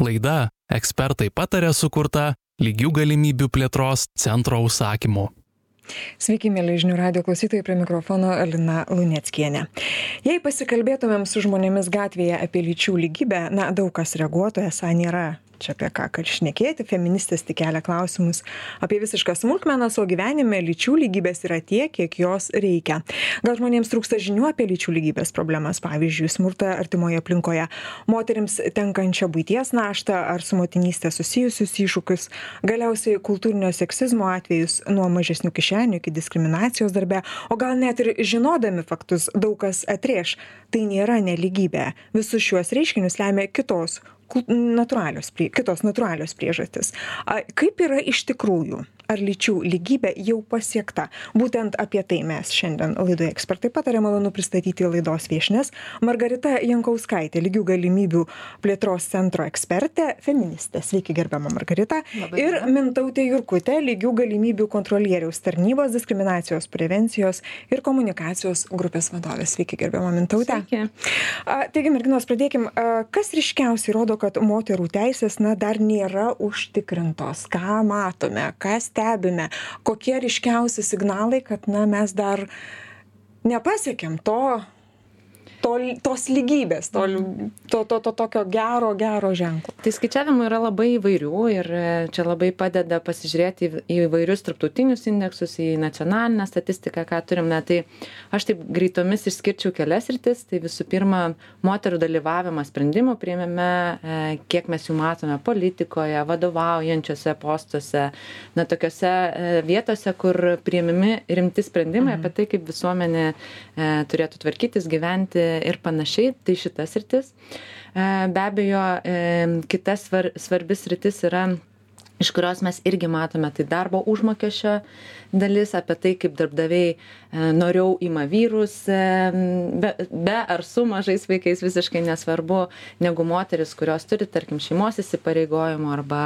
Laida ekspertai patarė sukurta lygių galimybių plėtros centro užsakymu. Sveiki, mėly žinių radio klausytojai, prie mikrofono Alina Luneckienė. Jei pasikalbėtumėm su žmonėmis gatvėje apie lyčių lygybę, na, daug kas reaguotų, esą nėra čia apie ką kad šnekėti feministės tik kelia klausimus apie visiškas smulkmenas o gyvenime lyčių lygybės yra tiek kiek jos reikia. Gal žmonėms trūksta žinių apie lyčių lygybės problemas? Pavyzdžiui smurtą artimoje aplinkoje moterims tenkančią buities naštą ar su motinyste susijusius iššūkius galiausiai kultūrinio seksizmo atvejus nuo mažesnių kišenių iki diskriminacijos darbe o gal net ir žinodami faktus daug kas atrėš. Tai nėra nelygybė. Visus šiuos reiškinius lemia kitos natūralios kitos natūralios priežastys. A kaip yra iš tikrųjų ar lyčių lygybė jau pasiekta. Būtent apie tai mes šiandien laidoje ekspertai pataria malonu pristatyti laidos viešnias margarita jankauskaitė lygių galimybių plėtros centro ekspertė feministė. Sveiki gerbiama margarita. Ir mintautė jurkutė lygių galimybių kontrolieriaus tarnybos diskriminacijos prevencijos ir komunikacijos grupės vadovė. Sveiki gerbiama mintaute a taigi merginos pradėkim. A kas ryškiausiai rodo kad moterų teisės na dar nėra užtikrintos? Ką matome? Ką stebime kokie ryškiausi signalai kad na mes dar nepasiekėm to to tos lygybės to to to to tokio gero gero ženklo. Tai skaičiavimų yra labai įvairių ir e, čia labai padeda pasižiūrėti į įvairius tarptautinius indeksus į nacionalinę statistiką ką turim. Na tai aš taip greitomis išskirčiau kelias sritis tai visų pirma moterų dalyvavimas sprendimų priėmime e, kiek mes jų matome politikoje vadovaujančiuose postuose na tokiose e, vietose kur priimami rimti sprendimai apie tai kaip visuomenė turėtų tvarkytis gyventi ir panašiai. Tai šita sritis. E, be abejo e, kita svar svarbi sritis yra iš kurios mes irgi matome tai darbo užmokesčio dalis apie tai kaip darbdaviai e, noriau ima vyrus be, be ar su mažais vaikais visiškai nesvarbu negu moteris kurios turi tarkim šeimos įsipareigojimų arba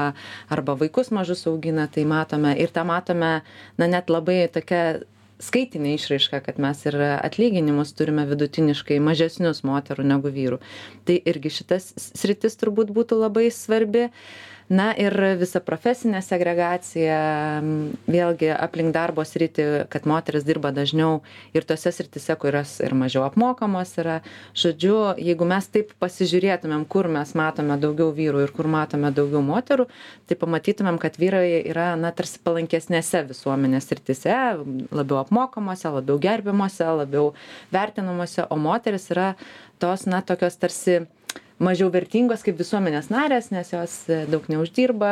arba vaikus mažus augina. Tai matome ir tą matome na net labai tokia skaitinė išraiška kad mes ir atlyginimus turime vidutiniškai mažesnius moterų negu vyrų. Tai irgi šita sritis turbūt būtų labai svarbi na ir visa profesinė segregacija vėlgi aplink darbo sritį kad moterys dirba dažniau ir tose srityse kurios ir mažiau apmokamos yra. Žodžiu jeigu mes taip pasižiūrėtumėm kur mes matome daugiau vyrų ir kur matome daugiau moterų tai pamatytumėm kad vyrai yra na tarsi palankesnėse visuomenės srityse labiau apmokamose labiau gerbiamose labiau vertinamose o moterys yra tos na tokios tarsi mažiau vertingos kaip visuomenės narės nes jos e, daug neuždirba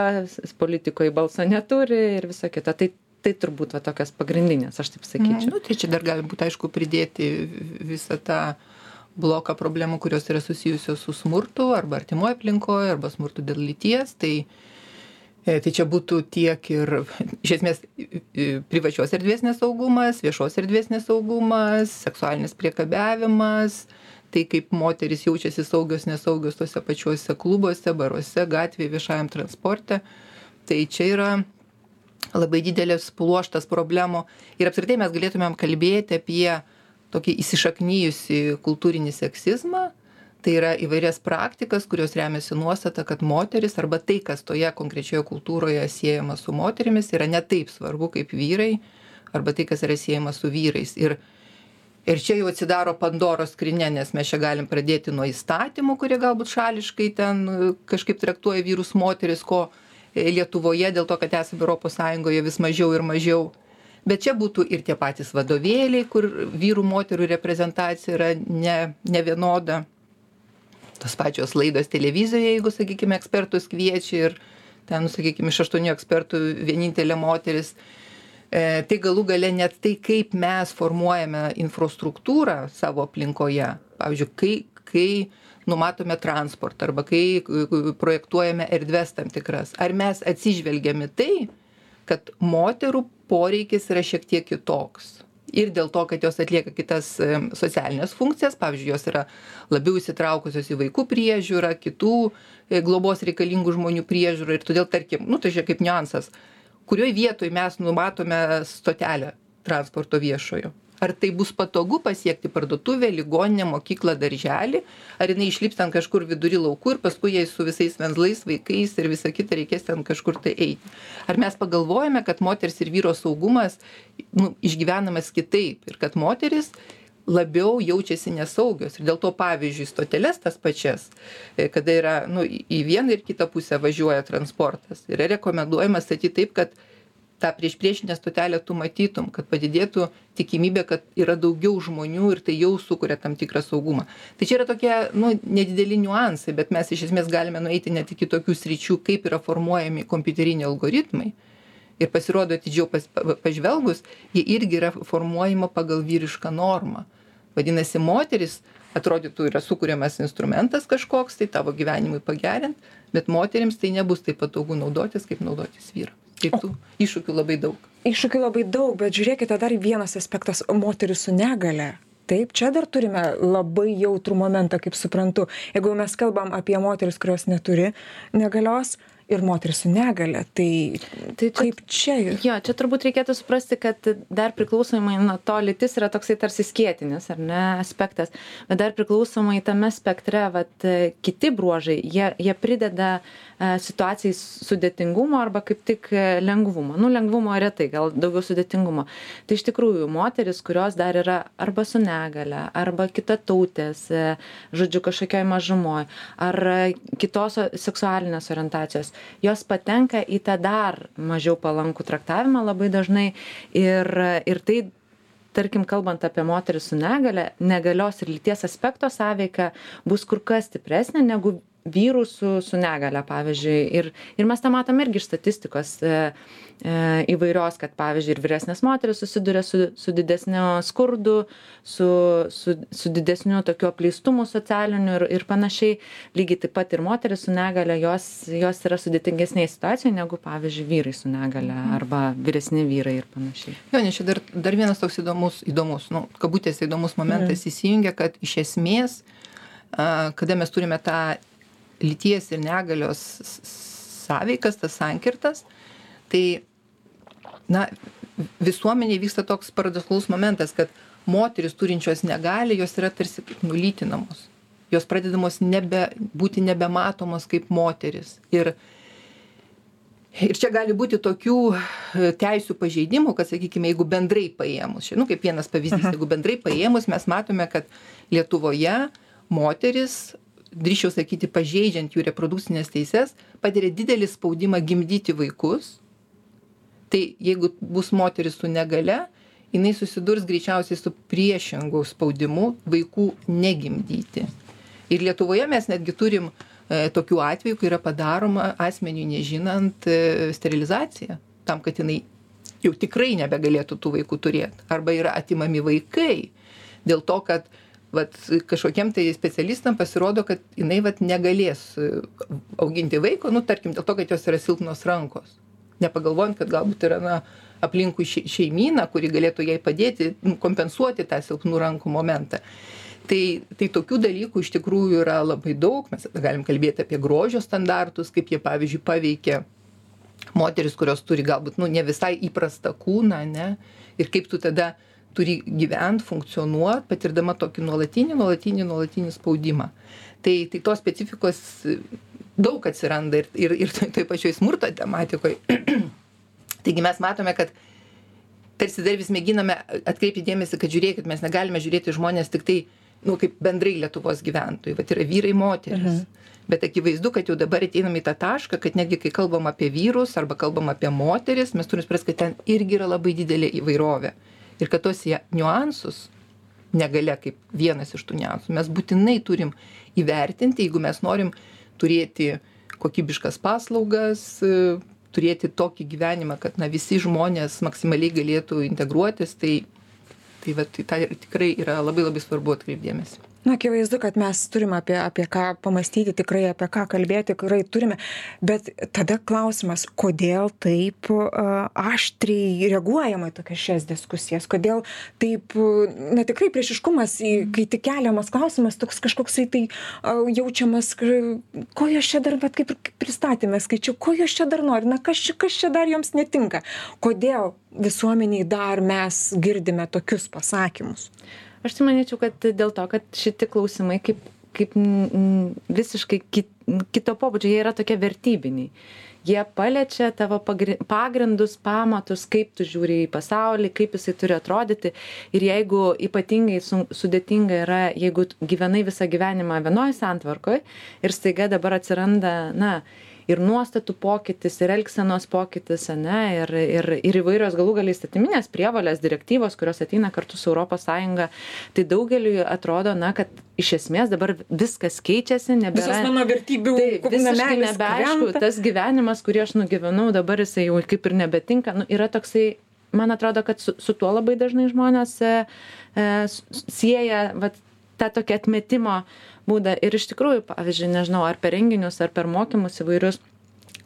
politikoj balso neturi ir visa kita tai tai turbūt va tokios pagrindinės aš taip sakyčiau nu tai čia dar galim būt aišku pridėti visą tą bloką problemų kurios yra susijusios su smurtu arba artimoj aplinkoj arba smurtu dėl lyties. Tai e, Tai čia būtų tiek ir, iš esmės, privačios erdvės nesaugumas, viešos erdvės nesaugumas, seksualinis priekabiavimas, tai kaip moterys jaučiasi saugios nesaugios tuose pačiuose klubuose baruose gatvėj viešajam transporte. Tai čia yra labai didelis pluoštas problemų. Ir apskritai mes galėtumėm kalbėti apie tokį įsišaknijusį kultūrinį seksizmą. Tai yra įvairias praktikas kurios remiasi nuostata kad moteris arba tai kas toje konkrečioje kultūroje siejama su moterimis yra ne taip svarbu kaip vyrai arba tai kas yra siejama su vyrais. Ir ir čia jau atsidaro pandoros skrynia nes mes čia galim pradėti nuo įstatymų kurie galbūt šališkai ten e, kažkaip traktuoja vyrus moteris ko e, lietuvoje dėl to kad esam europos sąjungoje vis mažiau ir mažiau. Bet čia būtų ir tie patys vadovėliai kur vyrų moterų reprezentacija yra ne nevienoda tos pačios laidos televizijoje jeigu sakykime ekspertus kviečia ir ten nu sakykim iš aštuonių ekspertų vienintelė moteris tai galų gale net tai, kaip mes formuojame infrastruktūrą savo aplinkoje. Pavyzdžiui, kai, kai numatome transportą arba kai projektuojame erdves tam tikras. Ar mes atsižvelgiame tai, kad moterų poreikis yra šiek tiek kitoks. Ir dėl to, kad jos atlieka kitas e, socialinės funkcijas, pavyzdžiui, jos yra labiau įsitraukusios į vaikų priežiūrą, kitų e, globos reikalingų žmonių priežiūrą ir todėl, tarkim, nu tai čia kaip niuansas, kurioj vietoj mes numatome stotelę transporto viešojo? Ar tai bus patogu pasiekti parduotuvę ligoninę mokyklą darželį? Ar jinai išlips ten kažkur vidury laukų ir paskui jai su visais venzlais vaikais ir visa kita reikės ten kažkur tai eiti? Ar mes pagalvojame kad moters ir vyro saugumas nu išgyvenamas kitaip ir kad moterys labiau jaučiasi nesaugios. Ir dėl to pavyzdžiui stoteles tas pačias e, kada yra nu į vieną ir kitą pusę važiuoja transportas. Yra rekomenduojama statyt taip kad tą priešpriešinę stotelę tu matytum kad padidėtų tikimybė kad yra daugiau žmonių ir tai jau sukuria tam tikrą saugumą. Tai čia yra tokie nu nedideli niuansai bet mes iš esmės galime nueiti net iki tokių sričių kaip yra formuojami kompiuteriniai algoritmai ir pasirodo atidžiau pas pa pažvelgus jie irgi yra formuojama pagal vyrišką normą. Vadinasi moteris atrodytų yra sukuriamas instrumentas kažkoks tai tavo gyvenimui pagerint bet moterims tai nebus taip patogu naudotis kaip naudotis vyram tai tų iššūkių labai daug. Iššūkių labai daug bet žiūrėkite dar vienas aspektas moteris su negalia taip čia dar turime labai jautrų momentą kaip suprantu. Jeigu mes kalbam apie moteris kurios neturi negalios ir moteris su negalia tai Tai čia- kaip čia Jo, čia turbūt reikėtų suprasti, kad dar priklausomai nuo to lytis yra toksai tarsi skėtinis, ar ne, aspektas, bet dar priklausomai tame spektre, vat, kiti bruožai, jie, jie prideda e, situacijai sudėtingumo arba kaip tik e, lengvumo. Nu, lengvumo retai, gal daugiau sudėtingumo. Tai iš tikrųjų, moteris, kurios dar yra arba su negale, arba kitatautės, e, žodžiu, kažkokioj mažumoje, ar kitos seksualinės orientacijos, jos patenka į tą dar mažiau palankų traktavimą labai dažnai. Ir, ir tai tarkim kalbant apie moteris su negale negalios ir lyties aspekto sąveika bus kur kas stipresnė negu vyrų su su negalia pavyzdžiui. Ir ir mes tą matom irgi iš statistikos e, e, įvairios kad pavyzdžiui ir vyresnės moterys susiduria su su didesniu skurdu su su su didesniu tokiu apleistumu socialiniu ir ir panašiai. Lygiai taip pat ir moterys su negalia jos jos yra sudėtingesnėj situacijoj negu pavyzdžiui vyrai su negalia arba vyresni vyrai ir panašiai. Jo nes čia dar dar vienas toks įdomus įdomus nu kabutėse įdomus momentas įsijungia kad iš esmės kada mes turime tą lyties ir negalios sąveikas tas sankirtas tai na visuomenėj vyksta toks paradoksalus momentas kad moterys turinčios negalią jos yra tarsi nulytinamos. Jos pradedamos nebe būti nebematomos kaip moterys ir ir čia gali būti tokių e, teisių pažeidimų kad sakykime jeigu bendrai paėmus nu kaip vienas pavyzdys jeigu bendrai paėmus mes matome kad lietuvoje moterys drįsčiau sakyti pažeidžiant jų reprodukcines teises patiria didelį spaudimą gimdyti vaikus. Tai jeigu bus moteris su negalia jinai susidurs greičiausiai su priešingu spaudimu vaikų negimdyti. Ir lietuvoje mes netgi turim e, tokių atvejų kai yra padaroma asmeniui nežinant e, sterilizacija tam kad jinai jau tikrai nebegalėtų tų vaikų turėt. Arba yra atimami vaikai dėl to kad vat kažkokiem tai specialistam pasirodo kad jinai vat negalės e, auginti vaiko nu tarkim dėl to kad jos yra silpnos rankos. Nepagalvojant kad galbūt yra na aplinkui šei šeimyna kuri galėtų jai padėti nu, kompensuoti tą silpnų rankų momentą. Tai tai tokių dalykų iš tikrųjų yra labai daug. Mes galim kalbėti apie grožio standartus kaip jie pavyzdžiui paveikia moteris kurios turi galbūt nu ne visai įprastą kūną ane ir kaip tu tada turi gyvent funkcionuot patirdama tokį nuolatinį nuolatinį nuolatinį spaudimą. Tai tai tos specifikos daug atsiranda ir ir ir toj pačioj smurto tematikoj. Taigi mes matome kad tarsi dar vis mėginame atkreipti dėmesį kad žiūrėkit mes negalime žiūrėti į žmones tiktai nu kaip bendrai lietuvos gyventojai. Vat yra vyrai moterys. Bet akivaizdu kad jau dabar ateinam į tą tašką kad netgi kai kalbam apie vyrus arba kalbam apie moteris mes turim suprast kad ten irgi yra labai didelė įvairovė ir kad jie niuansus negalia kaip vienas iš tų niuansų. Mes būtinai turim įvertinti jeigu mes norim turėti kokybiškas paslaugas e, turėti tokį gyvenimą kad na visi žmonės maksimaliai galėtų integruotis tai tai vat į tą ir tikrai yra labai labai svarbu atkreipt dėmesį na akivaizdu kad mes turim apie apie ką pamąstyti tikrai apie ką kalbėti tikrai turime. Bet tada klausimas kodėl taip aštriai reaguojama į tokias šias diskusijas? Kodėl taip na tikrai priešiškumas į kai tik keliamas klausimas toks kažkoksai tai jaučiamas ko jos čia dar vat kaip ir pristatyme skaičiau ko jos čia dar nori na kas čia kas čia dar joms netinka? Kodėl visuomenėj dar mes girdime tokius pasakymus aš tai manyčiau kad dėl to kad šiti klausimai kaip kaip visiškai kit, kito pobūdžio, jie yra tokie vertybiniai. Jie paliečia tavo pagrindus, pamatus, kaip tu žiūri į pasaulį, kaip jisai turi atrodyti. Ir jeigu ypatingai sudėtinga yra, jeigu gyvenai visą gyvenimą vienoje santvarkoje ir staiga dabar atsiranda, na, ir nuostatų pokytis ir elgsenos pokytis ane ir ir ir įvairios galų gale įstatyminės prievolės direktyvos kurios ateina kartu su europos sąjunga. Tai daugeliui atrodo na kad iš esmės dabar viskas keičiasi nebėra mano vertybių taip visiškai nebeaišku tas gyvenimas kurį aš nugyvenau dabar jisai jau kaip ir nebetinka. Nu yra toksai man atrodo kad su su tuo labai dažnai žmonės e, e, sieja vat tą tokį atmetimo būdą ir iš tikrųjų pavyzdžiui nežinau ar per renginius ar per mokymus įvairius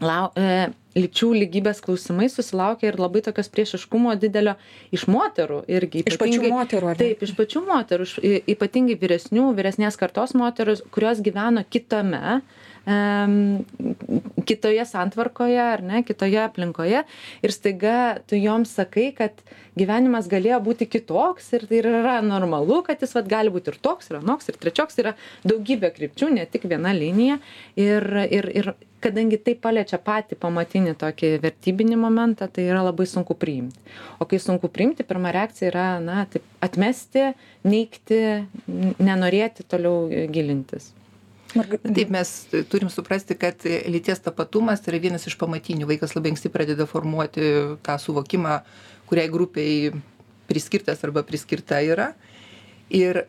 lau e, lyčių lygybės klausimai susilaukia ir labai tokios priešiškumo didelio iš moterų irgi iš pačių moterų ar ne? taip iš pačių moterų iš, ypatingai vyresnių vyresnės kartos moterų kurios gyveno kitame kitoje santvarkoje ar ne, kitoje aplinkoje ir staiga tu joms sakai, kad gyvenimas galėjo būti kitoks ir tai yra normalu, kad jis vat, gali būti ir toks, ir anoks, ir trečioks, yra daugybė krypčių, ne tik viena linija. Ir, ir, ir kadangi tai paliečia patį pamatinį tokį vertybinį momentą, tai yra labai sunku priimti. O kai sunku priimti, pirma reakcija yra, na, taip, atmesti, neikti, nenorėti toliau gilintis. Taip, mes turim suprasti, kad lyties tapatumas yra vienas iš pamatinių. Vaikas labai anksti pradeda formuoti tą suvokimą, kuriai grupiai priskirtas arba priskirta yra. Ir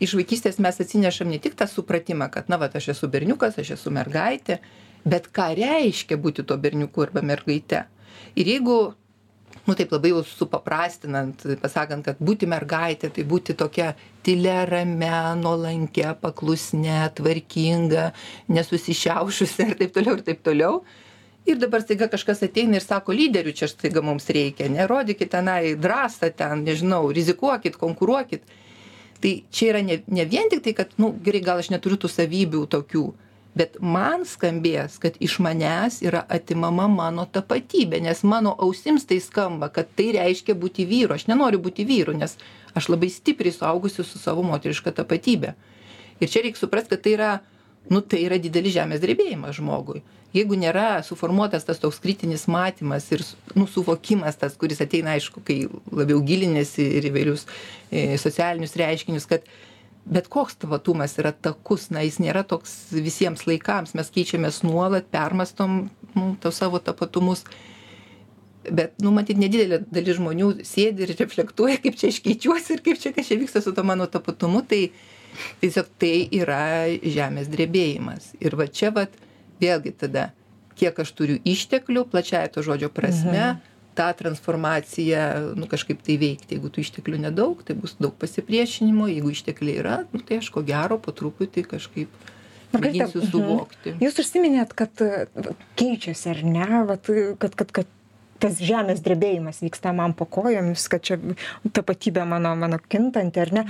iš vaikystės mes atsinešam ne tik tą supratimą, kad, na, va, aš esu berniukas, aš esu mergaitė, bet ką reiškia būti to berniuku arba mergaite. Ir jeigu nu taip labai jau supaprastinant pasakant kad būti mergaite tai būti tokia tylia ramia nuolankia paklusnia tvarkinga nesusišiaušusia ir taip toliau ir taip toliau. Ir dabar staiga kažkas ateina ir sako lyderių čia staiga mums reikia ne? Rodykit tenai drąsą ten nežinau rizikuokit konkuruokit. Tai čia yra ne ne vien tik tai kad nu gerai gal aš neturiu tų savybių tokių bet man skambės kad iš manęs yra atimama mano tapatybė nes mano ausims tai skamba kad tai reiškia būti vyru. Aš nenoriu būti vyru nes aš labai stipriai suaugusi su savo moteriška tapatybe ir čia reik suprast kad tai yra nu tai yra didelis žemės drebėjimas žmogui. Jeigu nėra suformuotas tas toks kritinis matymas ir nu suvokimas tas kuris ateina aišku kai labiau giliniesi ir įvairius e, socialinius reiškinius kad bet koks tapatumas yra takus na jis nėra toks visiems laikams. Mes keičiamės nuolat permąstom nu tuos savo tapatumus. Bet nu matyt nedidelė dalis žmonių sėdi ir reflektuoja kaip čia aš keičiuosi ir kaip čia kas čia vyksta su tuo mano tapatumu. Tai tiesiog tai yra žemės drebėjimas. Ir va čia vat vėlgi tada kiek aš turiu išteklių plačiąja to žodžio prasme mhm tą transformaciją nu kažkaip tai veikti. Jeigu tų išteklių nedaug tai bus daug pasipriešinimo. Jeigu ištekliai yra nu tai aš ko gero po truputį kažkaip mėginsiu mhm. suvokti. Jūs užsiminėt kad keičiasi ar ne? Vat kad kad kad tas žemės drebėjimas vyksta man po kojomis kad čia tapatybė mano mano kintanti ar ne?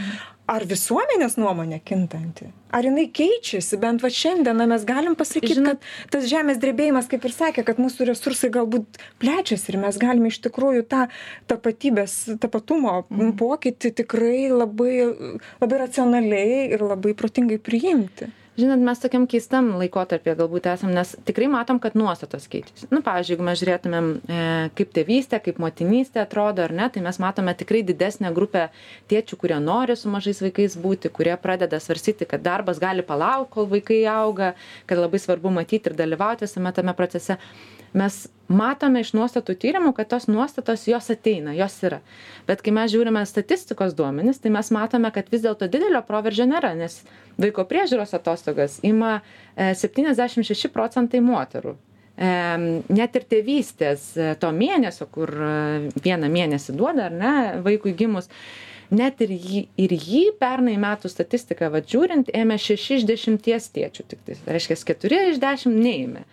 Ar visuomenės nuomonė kintanti? Ar jinai keičiasi? Bent vat šiandien na mes galim pasakyt kad tas žemės drebėjimas kaip ir sakė kad mūsų resursai galbūt plečiasi ir mes galim iš tikrųjų tą tapatybės tapatumo mhm. pokytį tikrai labai labai racionaliai ir labai protingai priimti žinot mes tokiam keistam laikotarpyje galbūt esam nes tikrai matom kad nuostatos keičiasi. Nu pavyzdžiui jeigu mes žiūrėtumėm e, kaip tėvystė kaip motinystė atrodo ar ne tai mes matome tikrai didesnę grupę tėčių kurie nori su mažais vaikais būti kurie pradeda svarstyti kad darbas gali palaukt kol vaikai auga kad labai svarbu matyti ir dalyvauti visame tame procese mes matome iš nuostatų tyrimų kad tos nuostatos jos ateina jos yra. Bet kai mes žiūrime statistikos duomenis tai mes matome kad vis dėlto didelio proveržio nėra nes vaiko priežiūros atostogas ima e, septyniasdešim šeši procentai moterų. E, net ir tėvystės e, to mėnesio kur vieną mėnesį duoda ar ne vaikui gimus net ir jį ir jį pernai metų statistiką vat žiūrint ėmė šeši iš dešimties tėčių tiktais. Reiškias keturi iš dešim neėmė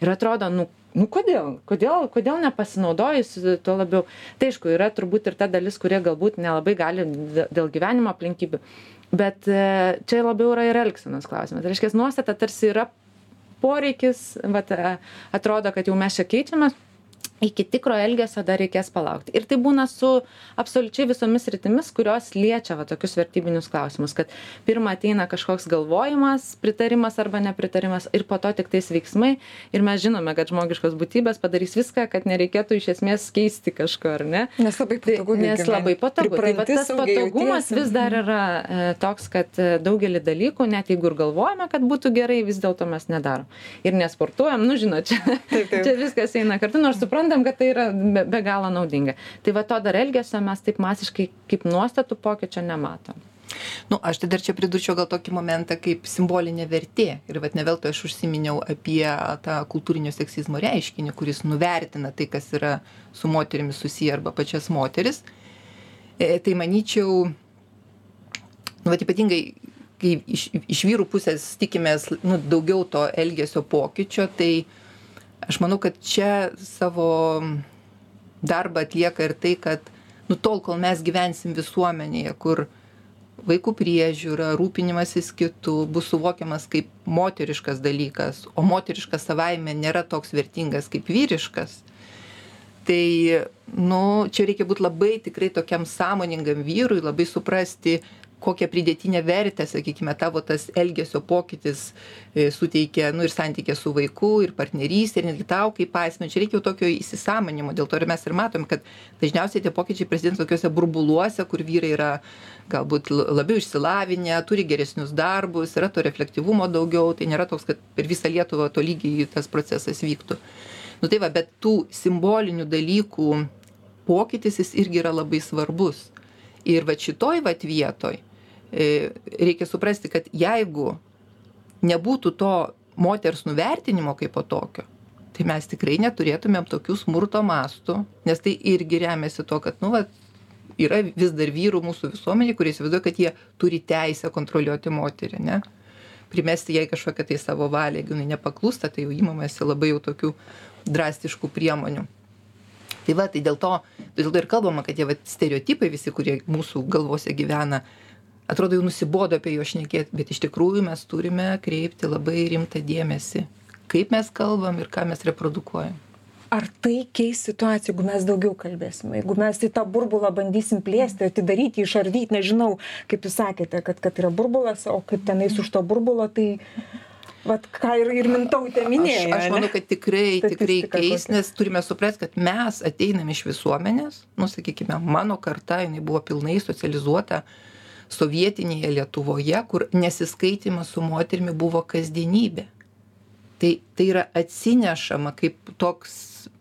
ir atrodo nu nu kodėl? Kodėl kodėl nepasinaudojus tuo labiau? Tai aišku yra turbūt ir ta dalis kurie galbūt nelabai gali dėl gyvenimo aplinkybių. Bet e, čia labiau yra ir elgsenos klausimas. Reiškias nuostata tarsi yra poreikis vat e, atrodo kad jau mes čia keičiamės iki tikro elgesio dar reikės palaukti ir tai būna su absoliučiai visomis sritimis kurios liečia va tokius vertybinius klausimus kad pirma ateina kažkoks galvojimas pritarimas arba nepritarimas ir po to tiktais veiksmai ir mes žinome kad žmogiškos būtybės padarys viską kad nereikėtų iš esmės keisti kažko ar ne Nes labai Tai, patogu. nes labai patogu. Tai va, tas patogumas vis dar yra e, toks, kad e, daugelį dalykų, net jeigu ir galvojame, kad būtų gerai, vis dėlto mes nedarom. Ir nesportuojam, nu žinot, čia, Taip, taip. čia viskas eina kartu, nors suprantam, kad tai yra be, be galo naudinga. Tai va to dar elgesio mes taip masiškai kaip nuostatų pokyčio nematom. Nu, aš tai dar čia pridurčiau gal tokį momentą kaip simbolinė vertė. Ir vat ne veltui aš užsiminiau apie tą kultūrinio seksizmo reiškinį, kuris nuvertina tai, kas yra su moterimis susiję arba pačias moteris. E, tai manyčiau, nu, vat ypatingai, kai iš, iš vyrų pusės tikimės nu, daugiau to elgesio pokyčio, tai aš manau, kad čia savo darbą atlieka ir tai, kad nu, tol, kol mes gyvensim visuomenėje, kur vaikų priežiūra, rūpinimasis kitų bus suvokiamas kaip moteriškas dalykas, o moteriškas savaime nėra toks vertingas kaip vyriškas, tai, nu, čia reikia būti labai tikrai tokiam sąmoningam vyrui, labai suprasti, kokią pridėtinę vertę, sakykime, tavo tas elgesio pokytis e, suteikia, nu ir santykė su vaiku, ir partnerystė, ir netgi tau kaip asmeniui. Čia reikia jau tokio įsisamonimo, dėl to ir mes ir matom, kad dažniausiai tie pokyčiai prasideda tokiuose burbuluose, kur vyrai yra galbūt labiau išsilavinę, turi geresnius darbus, yra to reflektyvumo daugiau, tai nėra toks, kad per visą Lietuvą to lygiai tas procesas vyktų. Nu tai va, bet tų simbolinių dalykų pokytis jis irgi yra labai svarbus. Ir va šitoj va vietoj reikia suprasti, kad jeigu nebūtų to moters nuvertinimo kaip po tokio, tai mes tikrai neturėtumėm tokių smurto mastų, nes tai irgi remiasi to, kad, nu, va, yra vis dar vyrų mūsų visuomenė, kurie įsivaizduoja, kad jie turi teisę kontroliuoti moterį, ne? Primesti jai kažkokią tai savo valią, jeigu jinai nepaklūsta, tai jau įmamasi labai jau tokių drastiškų priemonių. Tai va, tai dėl to, dėl to ir kalbama, kad tie va, stereotipai visi, kurie mūsų galvose gyvena, atrodo jau nusibodo apie juos šnekėti, bet iš tikrųjų mes turime kreipti labai rimtą dėmesį, kaip mes kalbam ir ką mes reprodukuojam. Ar tai keis situaciją, jeigu mes daugiau kalbėsim, jeigu mes į tą burbulą bandysim plėsti, atidaryti, išardyti, nežinau, kaip jūs sakėte, kad, kad yra burbulas, o kaip tenais už to burbulo, tai, vat, ką ir, ir mintautė minėjo. Aš, aš manau, kad tikrai, tikrai keis, nes turime suprasti, kad mes ateinam iš visuomenės, nu, sakykime, mano karta, jinai buvo pilnai socializuota sovietinėje Lietuvoje, kur nesiskaitimas su moterimi buvo kasdienybė. Tai, tai yra atsinešama kaip toks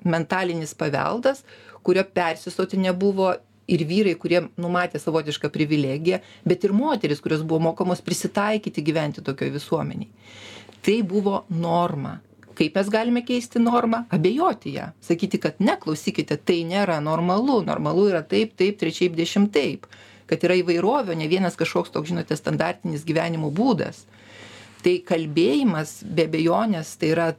mentalinis paveldas, kurio persistoti nebuvo ir vyrai, kurie numatė savotišką privilegiją, bet ir moteris, kurios buvo mokamos prisitaikyti gyventi tokioje visuomeniai. Tai buvo norma. Kaip mes galime keisti normą? Abejoti ją. Sakyti, kad neklausykite, tai nėra normalu. Normalu yra taip, taip, trečiaip, dešimtaip. Kad yra įvairovė, ne vienas kažkoks toks, žinote, standartinis gyvenimo būdas. Tai kalbėjimas be abejonės tai yra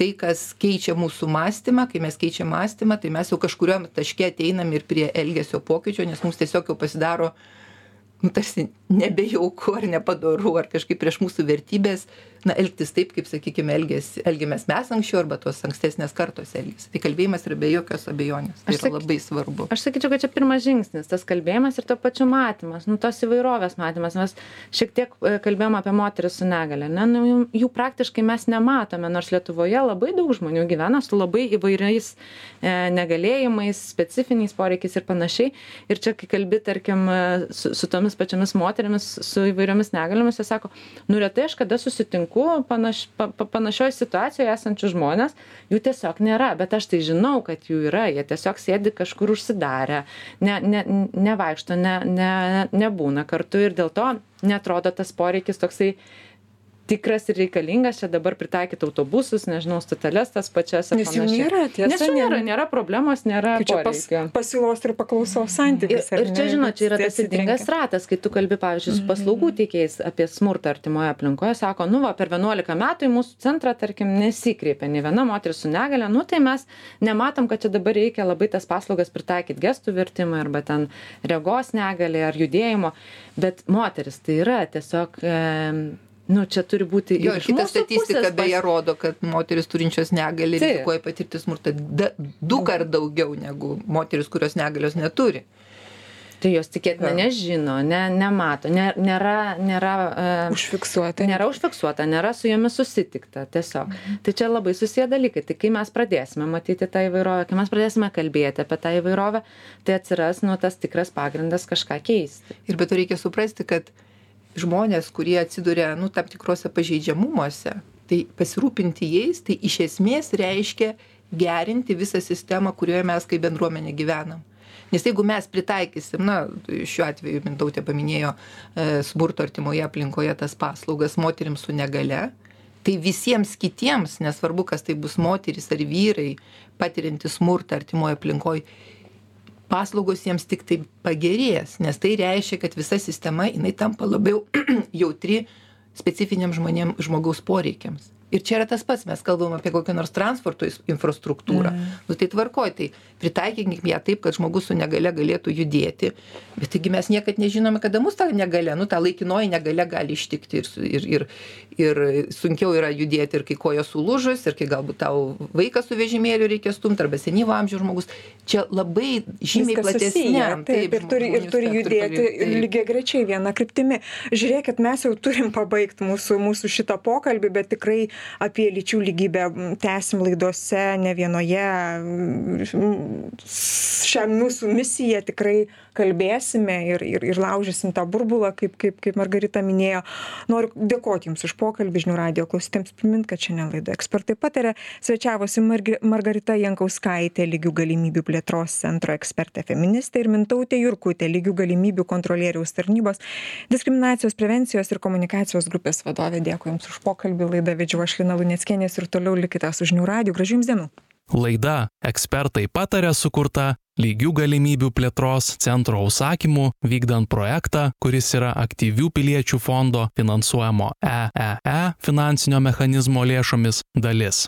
tai, kas keičia mūsų mąstymą, kai mes keičiam mąstymą, tai mes jau kažkuriuo taške ateinam ir prie elgesio pokyčio, nes mums tiesiog jau pasidaro, nu, tarsi nebejauku ar nepadoru, ar kažkaip prieš mūsų vertybės, na, elgtis taip, kaip, sakykime, elgės, elgiamės mes anksčiau arba tos ankstesnės kartos elgėsi. Tai kalbėjimas yra be jokios abejonės. Tai yra labai svarbu. Aš sakyčiau, kad čia pirmas žingsnis, tas kalbėjimas ir to pačiu matymas, nu, tos įvairovės matymas. Mes šiek tiek e, kalbėjom apie moteris su negale, ne, nu, jų, jų praktiškai mes nematome, nors Lietuvoje labai daug žmonių gyvena su labai įvairiais e, negalėjimais, specifiniais poreikiais ir panašiai. Ir čia, kai kalbi, tarkim, e, su, su tomis pačiomis moterimis, su įvairiomis negaliomis, jie sako, nu, retai aš kada susitinku panaš, pa, pa, panašioje situacijoje esančius žmonės, jų tiesiog nėra, bet aš tai žinau, kad jų yra, jie tiesiog sėdi kažkur užsidarę, ne, ne, nevaikšto, ne, ne, nebūna kartu ir dėl to netrodo tas poreikis toksai tikras ir reikalingas čia dabar pritaikyt autobusus nežinau stoteles tas pačias ir Nes jų nėra, tiesa, Nes jų nėra, nėra. problemos, nėra čia pas, pasiūlos ir paklausos Ir, santykis. ar ir čia, žinot, čia yra tas įdingas ratas, kai tu kalbi, pavyzdžiui, su paslaugų teikėjais apie smurtą artimoje aplinkoje, sako, nu va, per 11 metų į mūsų centrą, tarkim, nesikreipia ne viena moteris su negale, nu tai mes nematom, kad čia dabar reikia labai tas paslaugas pritaikyti gestų vertimą arba ten regos negalį ar judėjimo, bet moteris tai yra tiesiog, e, nu čia turi būti Jo, ir kita statistika pusės beje rodo, kad moteris turinčios negalį rizikuoja patirti smurtą da, du kart daugiau negu moteris, kurios negalios neturi. Tai jos tikėtina nežino, ne, nemato, ne, nėra, nėra e, Užfiksuota. nėra užfiksuota, nėra su jomis susitikta tiesiog. Tai čia labai susiję dalykai. Tai kai mes pradėsime matyti tą įvairovę, kai mes pradėsime kalbėti apie tą įvairovę, tai atsiras nu, tas tikras pagrindas kažką keisti. Ir bet to reikia suprasti, kad žmonės, kurie atsiduria nu, tam tikrose pažeidžiamumuose, tai pasirūpinti jais, tai iš esmės reiškia gerinti visą sistemą, kurioje mes kaip bendruomenė gyvenam. Nes jeigu mes pritaikysim, na, šiuo atveju Mintautė paminėjo e, smurto artimoje aplinkoje tas paslaugas moterims su negale, tai visiems kitiems, nesvarbu, kas tai bus moteris ar vyrai, patiriantys smurtą artimoje aplinkoje, paslaugos jiems tik tai pagerės, nes tai reiškia, kad visa sistema jinai tampa labiau jautri specifiniam žmonėm, žmogaus poreikiams. Ir čia yra tas pats, mes kalbam apie kokią nors transporto infrastruktūrą. Mm. Nu, tai tvarkoj, tai pritaikykim ją taip, kad žmogus su negale galėtų judėti. Bet taigi mes niekad nežinome, kada mus ta negale, nu, ta laikinoji negale gali ištikti ir, ir, ir, ir sunkiau yra judėti ir kai koja sulūžus, ir kai galbūt tau vaikas su vežimėliu reikia stumti, arba senyvo amžiaus žmogus. Čia labai žymiai platesniam. Taip, ir turi, ir turi judėti lygiai grečiai viena kryptimi. Žiūrėkit, mes jau turim pabaigti mūsų, mūsų šitą pokalbį, bet tikrai apie lyčių lygybę tęsim laidose ne vienoje. Šią mūsų misiją tikrai kalbėsime ir, ir, ir laužysim tą burbulą, kaip, kaip, kaip Margarita minėjo. Noriu dėkoti Jums už pokalbį žinių radio klausytėms, primint, kad šiandien laidą ekspertai patarė. Svečiavosi Margarita Jankauskaitė, lygių galimybių plėtros centro ekspertė feministė ir Mintautė Jurkutė, lygių galimybių kontrolieriaus tarnybos, diskriminacijos prevencijos ir komunikacijos grupės vadovė. Dėkui Jums už pokalbį. Laidą vedžiu aš Lina Luneckėnės ir toliau likite su žinių radio. Gražių Jums dienų. Laida ekspertai patarė sukurta lygių galimybių plėtros centro užsakymu vykdant projektą, kuris yra aktyvių piliečių fondo finansuojamo EEE finansinio mechanizmo lėšomis dalis.